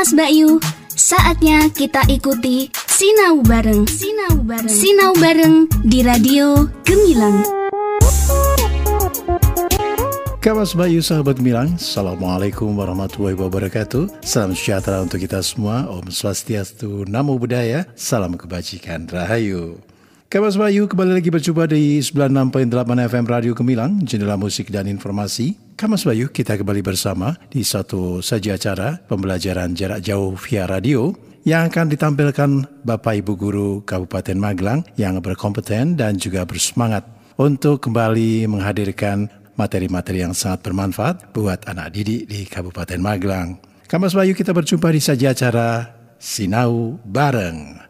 Mas Bayu, saatnya kita ikuti Sinau Bareng. Sinau Bareng. Sinau Bareng di Radio Gemilang. Kamas Bayu sahabat Gemilang, Assalamualaikum warahmatullahi wabarakatuh Salam sejahtera untuk kita semua Om Swastiastu, Namo Buddhaya Salam kebajikan, Rahayu Kamas Bayu kembali lagi berjumpa di 96.8 FM Radio Gemilang, jendela musik dan informasi. Kamas Bayu kita kembali bersama di satu saja acara pembelajaran jarak jauh via radio yang akan ditampilkan Bapak Ibu Guru Kabupaten Magelang yang berkompeten dan juga bersemangat untuk kembali menghadirkan materi-materi yang sangat bermanfaat buat anak didik di Kabupaten Magelang. Kamas Bayu kita berjumpa di saja acara Sinau Bareng.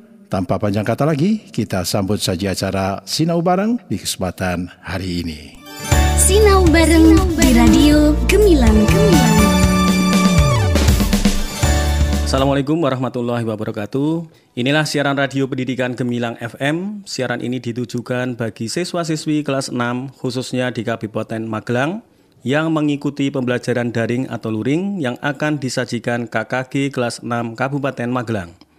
tanpa panjang kata lagi, kita sambut saja acara Sinau Bareng di kesempatan hari ini. Sinau Bareng di Radio Gemilang. Gemilang. Assalamualaikum warahmatullahi wabarakatuh. Inilah siaran radio pendidikan Gemilang FM. Siaran ini ditujukan bagi siswa-siswi kelas 6 khususnya di Kabupaten Magelang yang mengikuti pembelajaran daring atau luring yang akan disajikan KKG kelas 6 Kabupaten Magelang.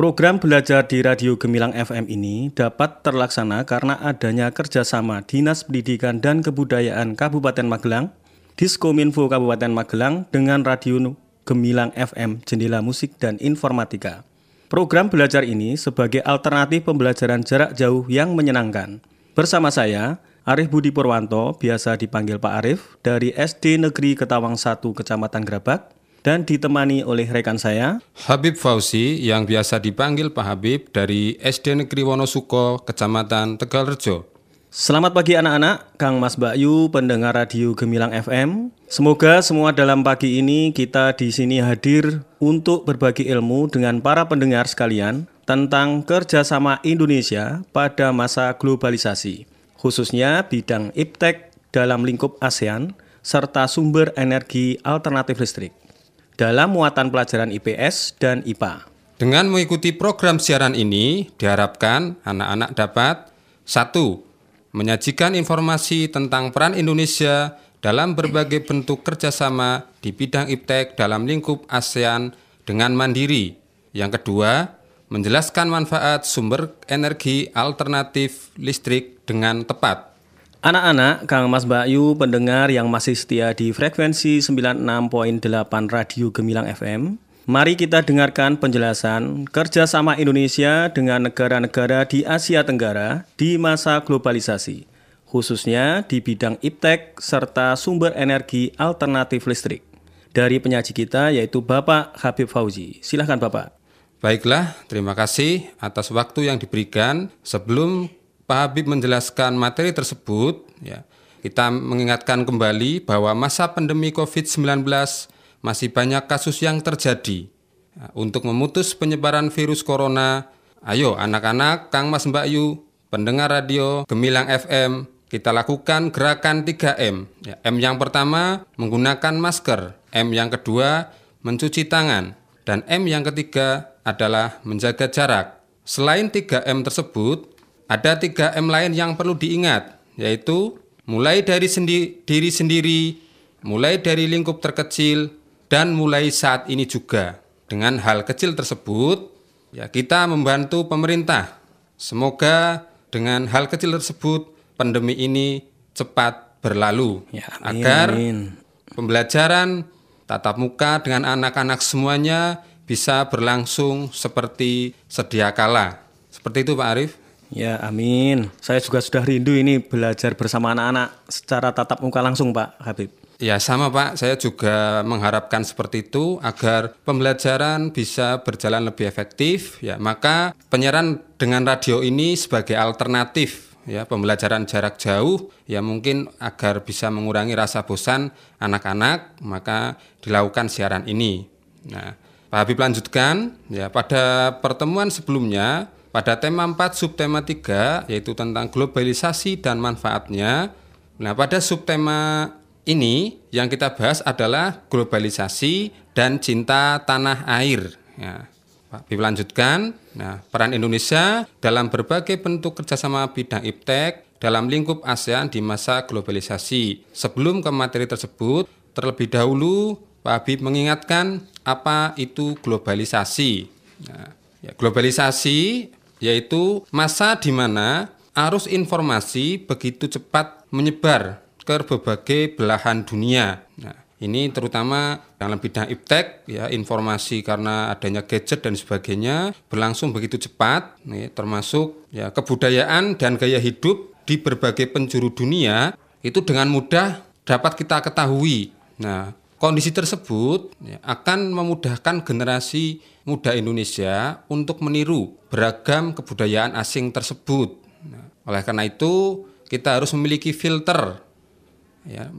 Program belajar di Radio Gemilang FM ini dapat terlaksana karena adanya kerjasama Dinas Pendidikan dan Kebudayaan Kabupaten Magelang, Diskominfo Kabupaten Magelang dengan Radio Gemilang FM Jendela Musik dan Informatika. Program belajar ini sebagai alternatif pembelajaran jarak jauh yang menyenangkan. Bersama saya, Arif Budi Purwanto, biasa dipanggil Pak Arif, dari SD Negeri Ketawang 1 Kecamatan Grabak, dan ditemani oleh rekan saya, Habib Fauzi yang biasa dipanggil Pak Habib dari SD Negeri Wonosuko, Kecamatan Tegalrejo. Selamat pagi anak-anak, Kang Mas Bakyu, pendengar radio Gemilang FM. Semoga semua dalam pagi ini kita di sini hadir untuk berbagi ilmu dengan para pendengar sekalian tentang kerjasama Indonesia pada masa globalisasi, khususnya bidang iptek dalam lingkup ASEAN serta sumber energi alternatif listrik dalam muatan pelajaran IPS dan IPA. Dengan mengikuti program siaran ini, diharapkan anak-anak dapat satu menyajikan informasi tentang peran Indonesia dalam berbagai bentuk kerjasama di bidang iptek dalam lingkup ASEAN dengan mandiri. Yang kedua, menjelaskan manfaat sumber energi alternatif listrik dengan tepat. Anak-anak, Kang Mas Bayu, pendengar yang masih setia di frekuensi 96.8 Radio Gemilang FM, mari kita dengarkan penjelasan kerjasama Indonesia dengan negara-negara di Asia Tenggara di masa globalisasi, khususnya di bidang iptek serta sumber energi alternatif listrik. Dari penyaji kita yaitu Bapak Habib Fauzi. Silahkan Bapak. Baiklah, terima kasih atas waktu yang diberikan. Sebelum Pak Habib menjelaskan materi tersebut, ya, kita mengingatkan kembali bahwa masa pandemi COVID-19 masih banyak kasus yang terjadi. Ya, untuk memutus penyebaran virus corona, ayo anak-anak, Kang Mas Mbak Yu, pendengar radio Gemilang FM, kita lakukan gerakan 3M. Ya, M yang pertama menggunakan masker, M yang kedua mencuci tangan, dan M yang ketiga adalah menjaga jarak. Selain 3M tersebut, ada 3M lain yang perlu diingat, yaitu mulai dari sendi diri sendiri, mulai dari lingkup terkecil, dan mulai saat ini juga. Dengan hal kecil tersebut, ya kita membantu pemerintah. Semoga dengan hal kecil tersebut pandemi ini cepat berlalu Ya, amin, agar amin. pembelajaran tatap muka dengan anak-anak semuanya bisa berlangsung seperti sedia kala. Seperti itu Pak Arif. Ya, amin. Saya juga sudah rindu ini belajar bersama anak-anak secara tatap muka langsung, Pak Habib. Ya sama Pak, saya juga mengharapkan seperti itu agar pembelajaran bisa berjalan lebih efektif. Ya, maka penyiaran dengan radio ini sebagai alternatif ya pembelajaran jarak jauh ya mungkin agar bisa mengurangi rasa bosan anak-anak maka dilakukan siaran ini. Nah, Pak Habib lanjutkan ya pada pertemuan sebelumnya pada tema 4 subtema 3 yaitu tentang globalisasi dan manfaatnya. Nah, pada subtema ini yang kita bahas adalah globalisasi dan cinta tanah air. Ya. Pak Habib lanjutkan, nah, peran Indonesia dalam berbagai bentuk kerjasama bidang iptek dalam lingkup ASEAN di masa globalisasi. Sebelum ke materi tersebut, terlebih dahulu Pak Habib mengingatkan apa itu globalisasi. Nah, ya, globalisasi yaitu masa di mana arus informasi begitu cepat menyebar ke berbagai belahan dunia. Nah, ini terutama dalam bidang iptek, ya informasi karena adanya gadget dan sebagainya berlangsung begitu cepat, nih, termasuk ya kebudayaan dan gaya hidup di berbagai penjuru dunia itu dengan mudah dapat kita ketahui. Nah, Kondisi tersebut ya, akan memudahkan generasi muda Indonesia untuk meniru beragam kebudayaan asing tersebut. Nah, oleh karena itu, kita harus memiliki filter ya,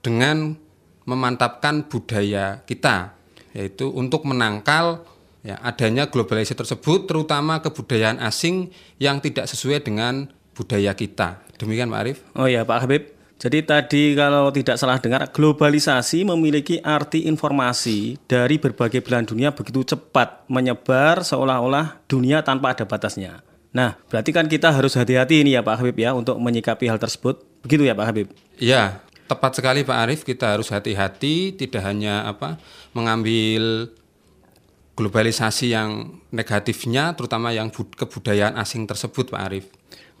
dengan memantapkan budaya kita, yaitu untuk menangkal ya, adanya globalisasi tersebut, terutama kebudayaan asing yang tidak sesuai dengan budaya kita. Demikian Pak Arief. Oh ya Pak Habib, jadi tadi kalau tidak salah dengar, globalisasi memiliki arti informasi dari berbagai belahan dunia begitu cepat menyebar seolah-olah dunia tanpa ada batasnya. Nah, berarti kan kita harus hati-hati ini ya Pak Habib ya untuk menyikapi hal tersebut. Begitu ya Pak Habib? Ya, tepat sekali Pak Arif. Kita harus hati-hati, tidak hanya apa mengambil globalisasi yang negatifnya, terutama yang kebudayaan asing tersebut Pak Arif.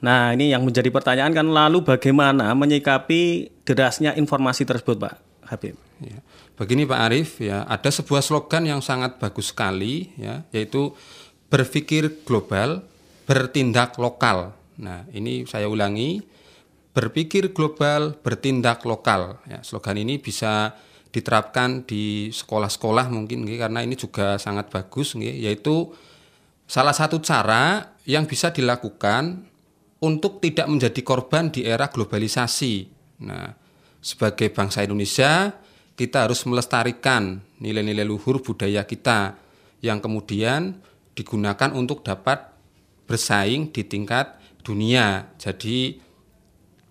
Nah, ini yang menjadi pertanyaan kan lalu bagaimana menyikapi derasnya informasi tersebut, Pak Habib? Ya. Begini Pak Arif, ya ada sebuah slogan yang sangat bagus sekali, ya, yaitu berpikir global, bertindak lokal. Nah, ini saya ulangi, berpikir global, bertindak lokal. Ya, slogan ini bisa diterapkan di sekolah-sekolah mungkin, karena ini juga sangat bagus, yaitu salah satu cara yang bisa dilakukan untuk tidak menjadi korban di era globalisasi. Nah, sebagai bangsa Indonesia, kita harus melestarikan nilai-nilai luhur budaya kita yang kemudian digunakan untuk dapat bersaing di tingkat dunia. Jadi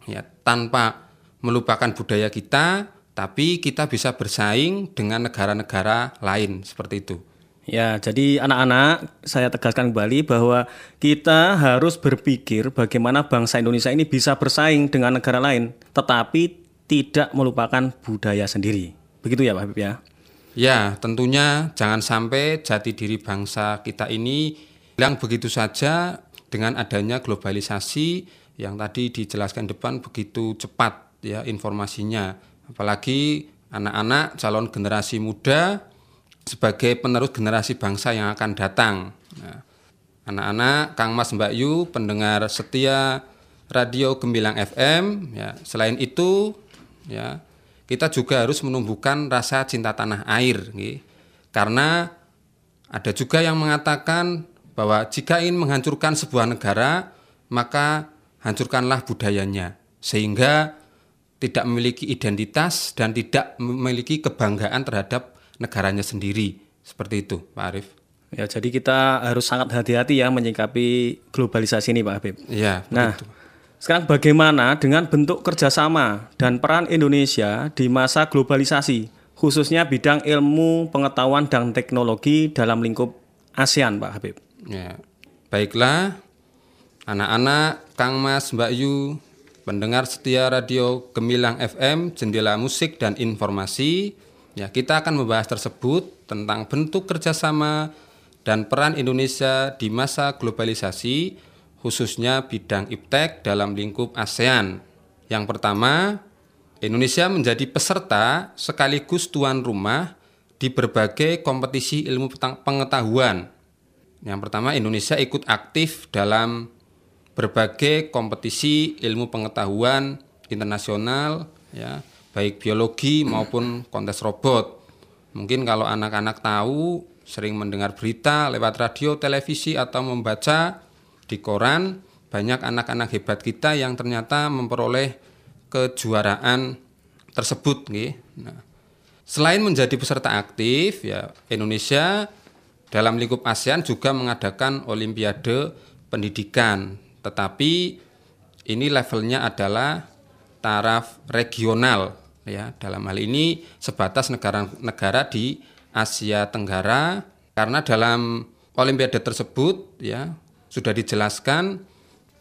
ya tanpa melupakan budaya kita, tapi kita bisa bersaing dengan negara-negara lain seperti itu. Ya, jadi anak-anak saya tegaskan kembali bahwa kita harus berpikir bagaimana bangsa Indonesia ini bisa bersaing dengan negara lain, tetapi tidak melupakan budaya sendiri. Begitu ya Pak Habib ya? Ya, tentunya jangan sampai jati diri bangsa kita ini hilang begitu saja dengan adanya globalisasi yang tadi dijelaskan depan begitu cepat ya informasinya. Apalagi anak-anak calon generasi muda sebagai penerus generasi bangsa yang akan datang. Nah, anak-anak, Kang Mas Mbak Yu, pendengar setia Radio Gemilang FM, ya, selain itu, ya, kita juga harus menumbuhkan rasa cinta tanah air, gitu. karena ada juga yang mengatakan bahwa jika ingin menghancurkan sebuah negara, maka hancurkanlah budayanya, sehingga tidak memiliki identitas dan tidak memiliki kebanggaan terhadap negaranya sendiri. Seperti itu, Pak Arief. Ya, jadi kita harus sangat hati-hati ya menyikapi globalisasi ini, Pak Habib. Iya. Nah, itu. sekarang bagaimana dengan bentuk kerjasama dan peran Indonesia di masa globalisasi, khususnya bidang ilmu, pengetahuan, dan teknologi dalam lingkup ASEAN, Pak Habib? Ya, baiklah, anak-anak, Kang Mas, Mbak Yu, pendengar setia radio Gemilang FM, jendela musik dan informasi, Ya, kita akan membahas tersebut tentang bentuk kerjasama dan peran Indonesia di masa globalisasi, khususnya bidang iptek dalam lingkup ASEAN. Yang pertama, Indonesia menjadi peserta sekaligus tuan rumah di berbagai kompetisi ilmu pengetahuan. Yang pertama, Indonesia ikut aktif dalam berbagai kompetisi ilmu pengetahuan internasional, ya, baik biologi maupun kontes robot. Mungkin kalau anak-anak tahu sering mendengar berita lewat radio, televisi atau membaca di koran banyak anak-anak hebat kita yang ternyata memperoleh kejuaraan tersebut Nah, Selain menjadi peserta aktif, ya Indonesia dalam lingkup ASEAN juga mengadakan Olimpiade Pendidikan, tetapi ini levelnya adalah taraf regional, ya. Dalam hal ini sebatas negara-negara di Asia Tenggara, karena dalam Olimpiade tersebut, ya sudah dijelaskan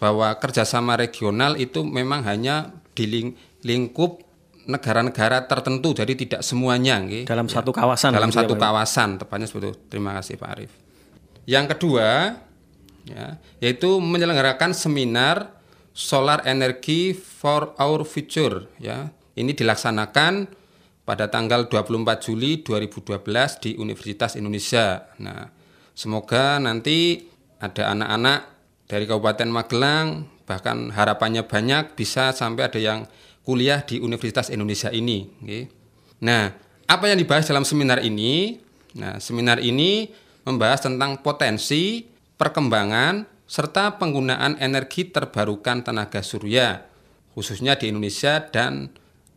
bahwa kerjasama regional itu memang hanya di lingkup negara-negara tertentu, jadi tidak semuanya. Okay? Dalam ya. satu kawasan. Dalam gitu satu ya, kawasan, tepatnya seperti itu. Terima kasih Pak Arief. Yang kedua, ya, yaitu menyelenggarakan seminar Solar Energy for Our Future. Ya, ini dilaksanakan pada tanggal 24 Juli 2012 di Universitas Indonesia. Nah, semoga nanti ada anak-anak dari Kabupaten Magelang, bahkan harapannya banyak bisa sampai ada yang kuliah di Universitas Indonesia ini. Nah, apa yang dibahas dalam seminar ini? Nah, seminar ini membahas tentang potensi, perkembangan, serta penggunaan energi terbarukan tenaga surya, khususnya di Indonesia dan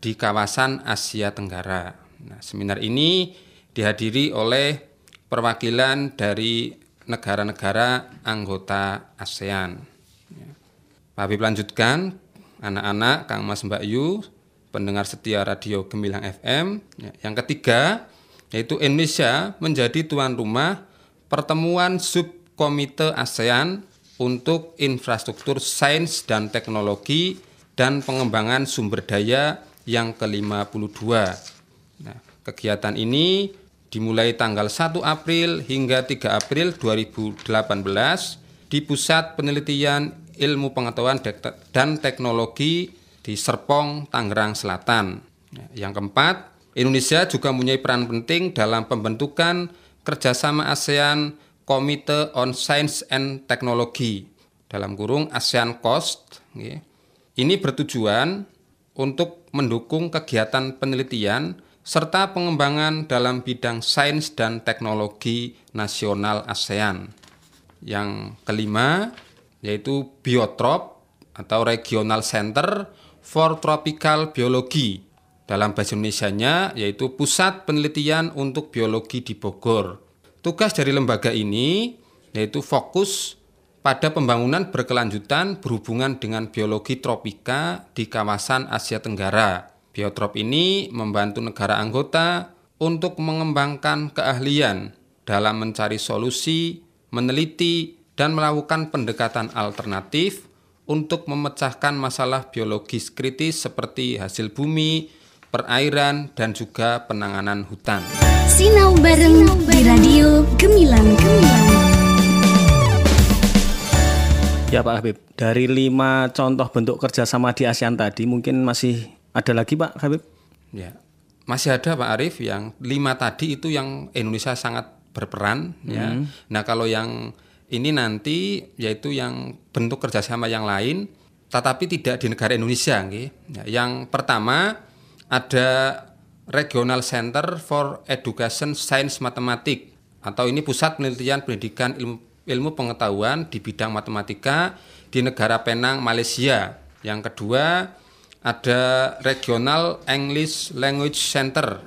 di kawasan Asia Tenggara. Nah, seminar ini dihadiri oleh perwakilan dari negara-negara anggota ASEAN. Ya. Pak Habib lanjutkan, anak-anak, Kang Mas Mbak Yu, pendengar setia radio Gemilang FM. Ya. Yang ketiga, yaitu Indonesia menjadi tuan rumah pertemuan subkomite ASEAN untuk infrastruktur sains dan teknologi dan pengembangan sumber daya yang ke-52. Nah, kegiatan ini dimulai tanggal 1 April hingga 3 April 2018 di Pusat Penelitian Ilmu Pengetahuan dan Teknologi di Serpong, Tangerang Selatan. Ya, yang keempat, Indonesia juga mempunyai peran penting dalam pembentukan kerjasama ASEAN Komite on Science and Technology dalam kurung ASEAN Cost. Ini bertujuan untuk mendukung kegiatan penelitian serta pengembangan dalam bidang sains dan teknologi nasional ASEAN. Yang kelima yaitu Biotrop atau Regional Center for Tropical Biology. Dalam bahasa Indonesia-nya yaitu Pusat Penelitian untuk Biologi di Bogor. Tugas dari lembaga ini yaitu fokus pada pembangunan berkelanjutan berhubungan dengan biologi tropika di kawasan Asia Tenggara Biotrop ini membantu negara anggota untuk mengembangkan keahlian dalam mencari solusi, meneliti, dan melakukan pendekatan alternatif untuk memecahkan masalah biologis kritis seperti hasil bumi, perairan, dan juga penanganan hutan. Sinau bareng di Radio Gemilang Gemilang. Ya Pak Habib, dari lima contoh bentuk kerjasama di ASEAN tadi mungkin masih ada lagi Pak Habib? Ya, masih ada Pak Arif yang lima tadi itu yang Indonesia sangat berperan. Ya. Hmm. Ya. Nah kalau yang ini nanti yaitu yang bentuk kerjasama yang lain, tetapi tidak di negara Indonesia. Ya, yang pertama ada Regional Center for Education Science Matematik atau ini pusat penelitian pendidikan ilmu, ilmu pengetahuan di bidang matematika di negara Penang, Malaysia. Yang kedua ada Regional English Language Center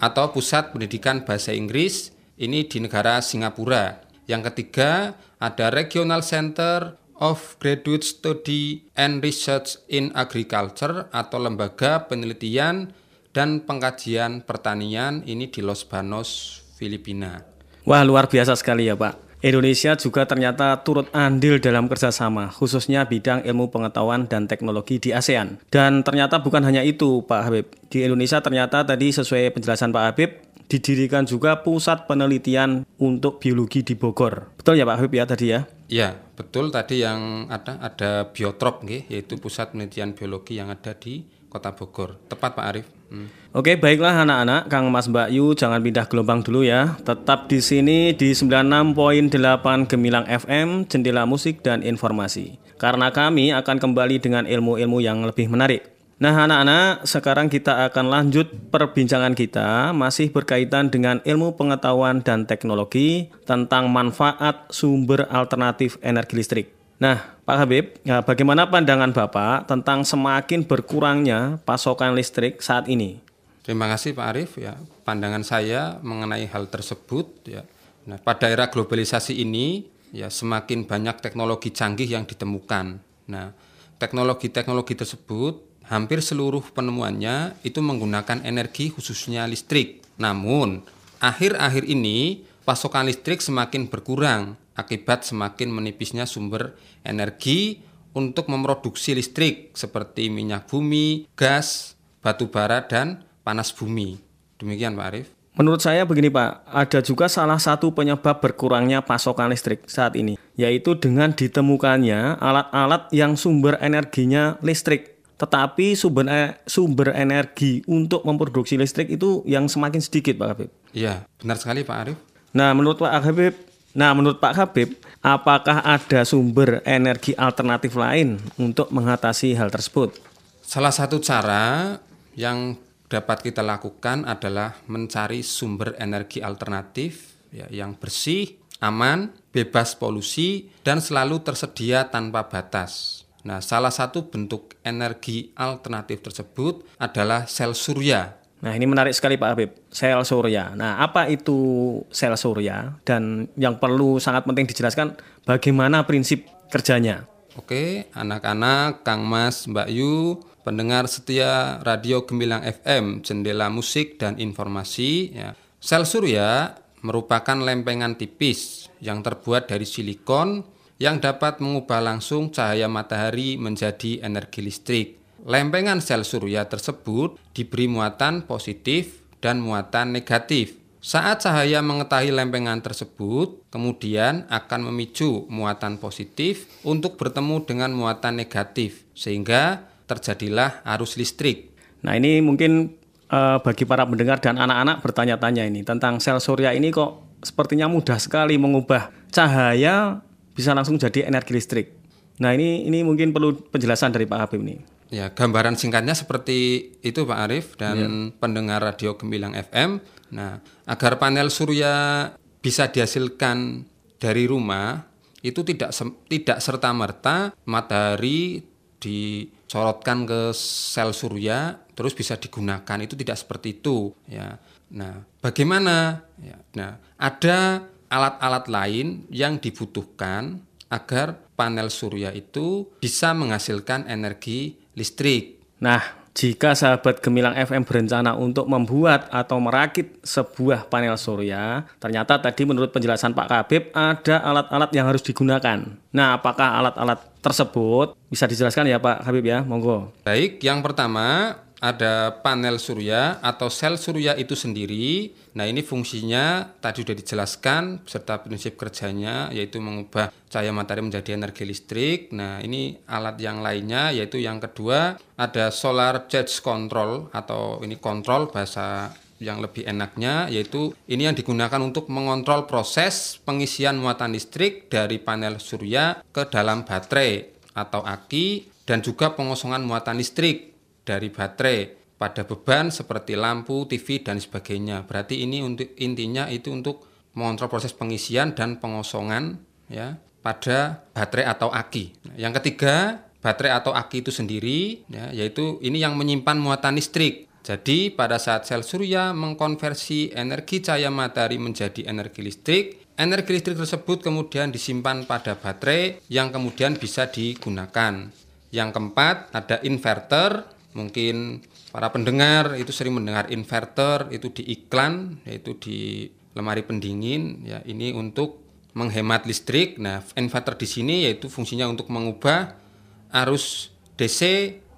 atau Pusat Pendidikan Bahasa Inggris ini di negara Singapura. Yang ketiga ada Regional Center of Graduate Study and Research in Agriculture atau Lembaga Penelitian dan Pengkajian Pertanian ini di Los Banos, Filipina. Wah luar biasa sekali ya Pak. Indonesia juga ternyata turut andil dalam kerjasama, khususnya bidang ilmu pengetahuan dan teknologi di ASEAN. Dan ternyata bukan hanya itu, Pak Habib. Di Indonesia ternyata tadi sesuai penjelasan Pak Habib, didirikan juga pusat penelitian untuk biologi di Bogor. Betul ya Pak Habib ya tadi ya? Iya, betul tadi yang ada ada biotrop yaitu pusat penelitian biologi yang ada di Kota Bogor. Tepat Pak Arif. Hmm. Oke, baiklah anak-anak, Kang Mas Mbak Yu jangan pindah gelombang dulu ya. Tetap di sini di 96.8 Gemilang FM, jendela musik dan informasi. Karena kami akan kembali dengan ilmu-ilmu yang lebih menarik. Nah anak-anak, sekarang kita akan lanjut perbincangan kita masih berkaitan dengan ilmu pengetahuan dan teknologi tentang manfaat sumber alternatif energi listrik. Nah, Pak Habib, ya bagaimana pandangan Bapak tentang semakin berkurangnya pasokan listrik saat ini? Terima kasih Pak Arief ya. Pandangan saya mengenai hal tersebut ya. Nah, pada era globalisasi ini ya semakin banyak teknologi canggih yang ditemukan. Nah, teknologi-teknologi tersebut hampir seluruh penemuannya itu menggunakan energi khususnya listrik. Namun, akhir-akhir ini pasokan listrik semakin berkurang akibat semakin menipisnya sumber energi untuk memproduksi listrik seperti minyak bumi, gas, batu bara, dan panas bumi. Demikian Pak Arief. Menurut saya begini Pak, ada juga salah satu penyebab berkurangnya pasokan listrik saat ini, yaitu dengan ditemukannya alat-alat yang sumber energinya listrik. Tetapi sumber e, sumber energi untuk memproduksi listrik itu yang semakin sedikit Pak Habib. Iya, benar sekali Pak Arief. Nah, menurut Pak Habib, nah menurut Pak Habib, apakah ada sumber energi alternatif lain untuk mengatasi hal tersebut? Salah satu cara yang dapat kita lakukan adalah mencari sumber energi alternatif ya, yang bersih, aman, bebas polusi, dan selalu tersedia tanpa batas. Nah, salah satu bentuk energi alternatif tersebut adalah sel surya. Nah, ini menarik sekali Pak Habib, sel surya. Nah, apa itu sel surya dan yang perlu sangat penting dijelaskan bagaimana prinsip kerjanya? Oke, anak-anak, Kang Mas, Mbak Yu, pendengar setia Radio Gemilang FM, jendela musik dan informasi. Ya. Sel surya merupakan lempengan tipis yang terbuat dari silikon yang dapat mengubah langsung cahaya matahari menjadi energi listrik. Lempengan sel surya tersebut diberi muatan positif dan muatan negatif. Saat cahaya mengetahui lempengan tersebut, kemudian akan memicu muatan positif untuk bertemu dengan muatan negatif, sehingga terjadilah arus listrik. Nah ini mungkin uh, bagi para pendengar dan anak-anak bertanya-tanya ini tentang sel surya ini kok sepertinya mudah sekali mengubah cahaya bisa langsung jadi energi listrik. Nah ini ini mungkin perlu penjelasan dari Pak Habib ini. Ya gambaran singkatnya seperti itu Pak Arif dan ya. pendengar radio Gemilang FM Nah, agar panel surya bisa dihasilkan dari rumah itu tidak tidak serta merta matahari dicorotkan ke sel surya terus bisa digunakan itu tidak seperti itu ya. Nah, bagaimana? Ya, nah, ada alat-alat lain yang dibutuhkan agar panel surya itu bisa menghasilkan energi listrik. Nah, jika sahabat Gemilang FM berencana untuk membuat atau merakit sebuah panel surya, ternyata tadi menurut penjelasan Pak Kabib ada alat-alat yang harus digunakan. Nah, apakah alat-alat tersebut bisa dijelaskan ya Pak Habib ya? Monggo. Baik, yang pertama ada panel surya atau sel surya itu sendiri. Nah, ini fungsinya tadi sudah dijelaskan beserta prinsip kerjanya yaitu mengubah cahaya matahari menjadi energi listrik. Nah, ini alat yang lainnya yaitu yang kedua ada solar charge control atau ini kontrol bahasa yang lebih enaknya yaitu ini yang digunakan untuk mengontrol proses pengisian muatan listrik dari panel surya ke dalam baterai atau aki dan juga pengosongan muatan listrik dari baterai pada beban seperti lampu, TV dan sebagainya. Berarti ini untuk intinya itu untuk mengontrol proses pengisian dan pengosongan ya pada baterai atau aki. Yang ketiga, baterai atau aki itu sendiri ya, yaitu ini yang menyimpan muatan listrik. Jadi pada saat sel surya mengkonversi energi cahaya matahari menjadi energi listrik, energi listrik tersebut kemudian disimpan pada baterai yang kemudian bisa digunakan. Yang keempat ada inverter mungkin para pendengar itu sering mendengar inverter itu di iklan yaitu di lemari pendingin ya ini untuk menghemat listrik. Nah, inverter di sini yaitu fungsinya untuk mengubah arus DC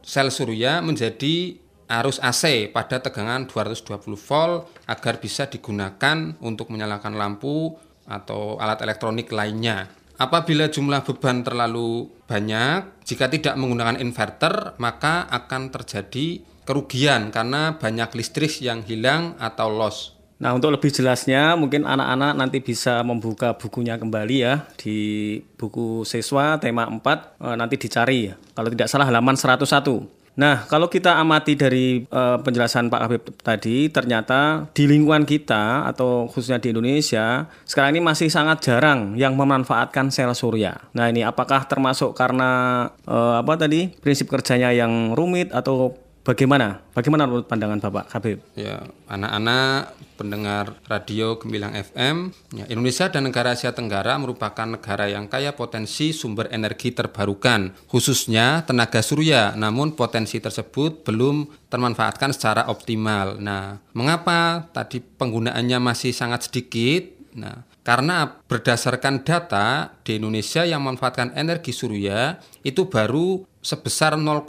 sel surya menjadi arus AC pada tegangan 220 volt agar bisa digunakan untuk menyalakan lampu atau alat elektronik lainnya. Apabila jumlah beban terlalu banyak, jika tidak menggunakan inverter, maka akan terjadi kerugian karena banyak listrik yang hilang atau loss. Nah, untuk lebih jelasnya, mungkin anak-anak nanti bisa membuka bukunya kembali ya di buku siswa tema 4 eh, nanti dicari ya. Kalau tidak salah halaman 101. Nah, kalau kita amati dari uh, penjelasan Pak Habib tadi, ternyata di lingkungan kita atau khususnya di Indonesia sekarang ini masih sangat jarang yang memanfaatkan sel surya. Nah, ini apakah termasuk karena uh, apa tadi prinsip kerjanya yang rumit atau Bagaimana? Bagaimana menurut pandangan Bapak Habib? Ya, anak-anak pendengar radio Gemilang FM, ya, Indonesia dan negara Asia Tenggara merupakan negara yang kaya potensi sumber energi terbarukan, khususnya tenaga surya. Namun potensi tersebut belum termanfaatkan secara optimal. Nah, mengapa tadi penggunaannya masih sangat sedikit? Nah, karena berdasarkan data di Indonesia yang memanfaatkan energi surya itu baru sebesar 0,05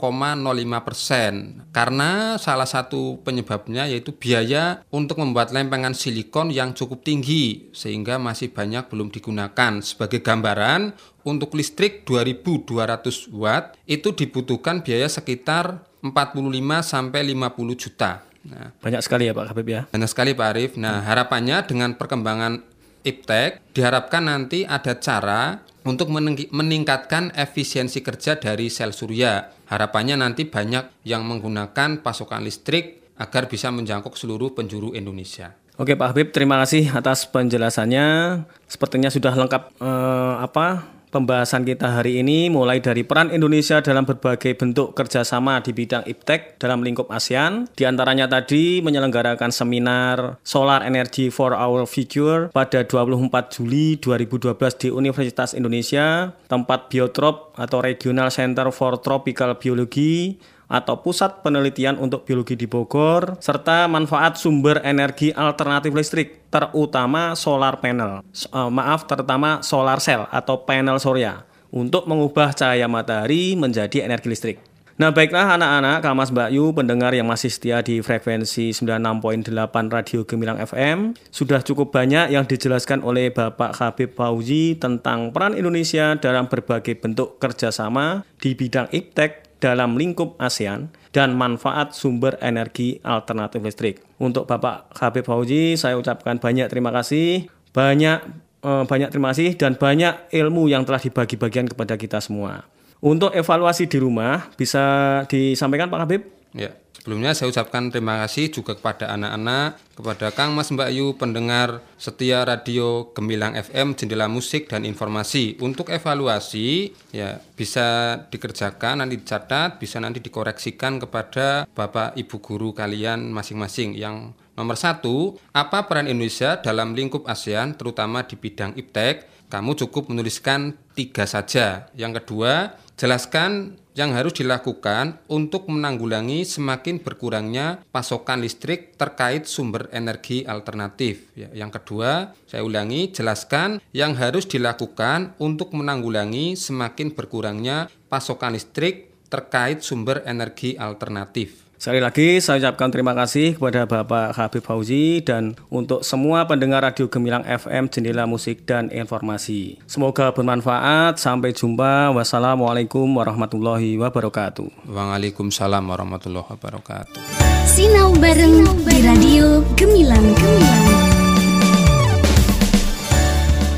persen karena salah satu penyebabnya yaitu biaya untuk membuat lempengan silikon yang cukup tinggi sehingga masih banyak belum digunakan sebagai gambaran untuk listrik 2200 watt itu dibutuhkan biaya sekitar 45 sampai 50 juta. Nah, banyak sekali ya Pak Habib ya. Banyak sekali Pak Arif. Nah, harapannya dengan perkembangan iptek diharapkan nanti ada cara untuk meningkatkan efisiensi kerja dari sel surya. Harapannya nanti banyak yang menggunakan pasokan listrik agar bisa menjangkau seluruh penjuru Indonesia. Oke Pak Habib, terima kasih atas penjelasannya. Sepertinya sudah lengkap eh, apa pembahasan kita hari ini mulai dari peran Indonesia dalam berbagai bentuk kerjasama di bidang iptek dalam lingkup ASEAN. Di antaranya tadi menyelenggarakan seminar Solar Energy for Our Future pada 24 Juli 2012 di Universitas Indonesia, tempat Biotrop atau Regional Center for Tropical Biology atau Pusat Penelitian untuk Biologi di Bogor, serta manfaat sumber energi alternatif listrik, terutama solar panel. Uh, maaf, terutama solar cell atau panel surya, untuk mengubah cahaya matahari menjadi energi listrik. Nah baiklah anak-anak, Kamas Mbak Yu, pendengar yang masih setia di frekuensi 96.8 Radio Gemilang FM, sudah cukup banyak yang dijelaskan oleh Bapak Habib Fauzi tentang peran Indonesia dalam berbagai bentuk kerjasama di bidang iptek dalam lingkup ASEAN dan manfaat sumber energi alternatif listrik. Untuk Bapak Habib Fauzi, saya ucapkan banyak terima kasih, banyak eh, banyak terima kasih dan banyak ilmu yang telah dibagi-bagikan kepada kita semua. Untuk evaluasi di rumah bisa disampaikan Pak Habib? Ya. Sebelumnya saya ucapkan terima kasih juga kepada anak-anak, kepada Kang Mas Mbak Yu, pendengar setia radio Gemilang FM, Jendela Musik dan Informasi. Untuk evaluasi ya bisa dikerjakan nanti dicatat, bisa nanti dikoreksikan kepada Bapak Ibu guru kalian masing-masing yang Nomor satu, apa peran Indonesia dalam lingkup ASEAN terutama di bidang iptek? Kamu cukup menuliskan tiga saja. Yang kedua, jelaskan yang harus dilakukan untuk menanggulangi semakin berkurangnya pasokan listrik terkait sumber energi alternatif. Ya, yang kedua, saya ulangi, jelaskan yang harus dilakukan untuk menanggulangi semakin berkurangnya pasokan listrik terkait sumber energi alternatif. Sekali lagi saya ucapkan terima kasih kepada Bapak Habib Fauzi dan untuk semua pendengar Radio Gemilang FM Jendela Musik dan Informasi. Semoga bermanfaat. Sampai jumpa. Wassalamualaikum warahmatullahi wabarakatuh. Waalaikumsalam warahmatullahi wabarakatuh. Sinau bareng di Radio Gemilang Gemilang.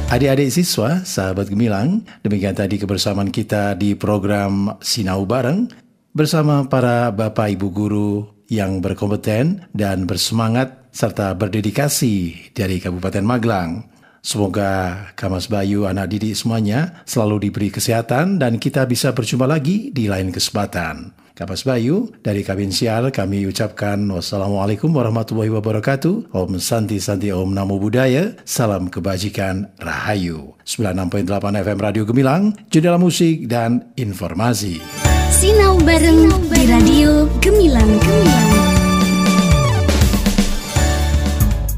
Adik-adik siswa, sahabat gemilang, demikian tadi kebersamaan kita di program Sinau Bareng bersama para Bapak Ibu guru yang berkompeten dan bersemangat serta berdedikasi dari Kabupaten Magelang. Semoga Kamas Bayu anak didik semuanya selalu diberi kesehatan dan kita bisa berjumpa lagi di lain kesempatan. Kapas Bayu, dari Kabin Sial kami ucapkan wassalamualaikum warahmatullahi wabarakatuh. Om Santi Santi Om Namo Buddhaya. Salam kebajikan Rahayu. 96.8 FM Radio Gemilang, jendela musik dan informasi. Sinau bareng di Radio Gemilang.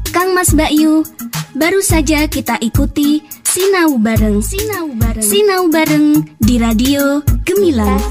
Kang Mas Bayu, baru saja kita ikuti Sinau bareng Sinau bareng Sinau bareng di Radio Gemilang.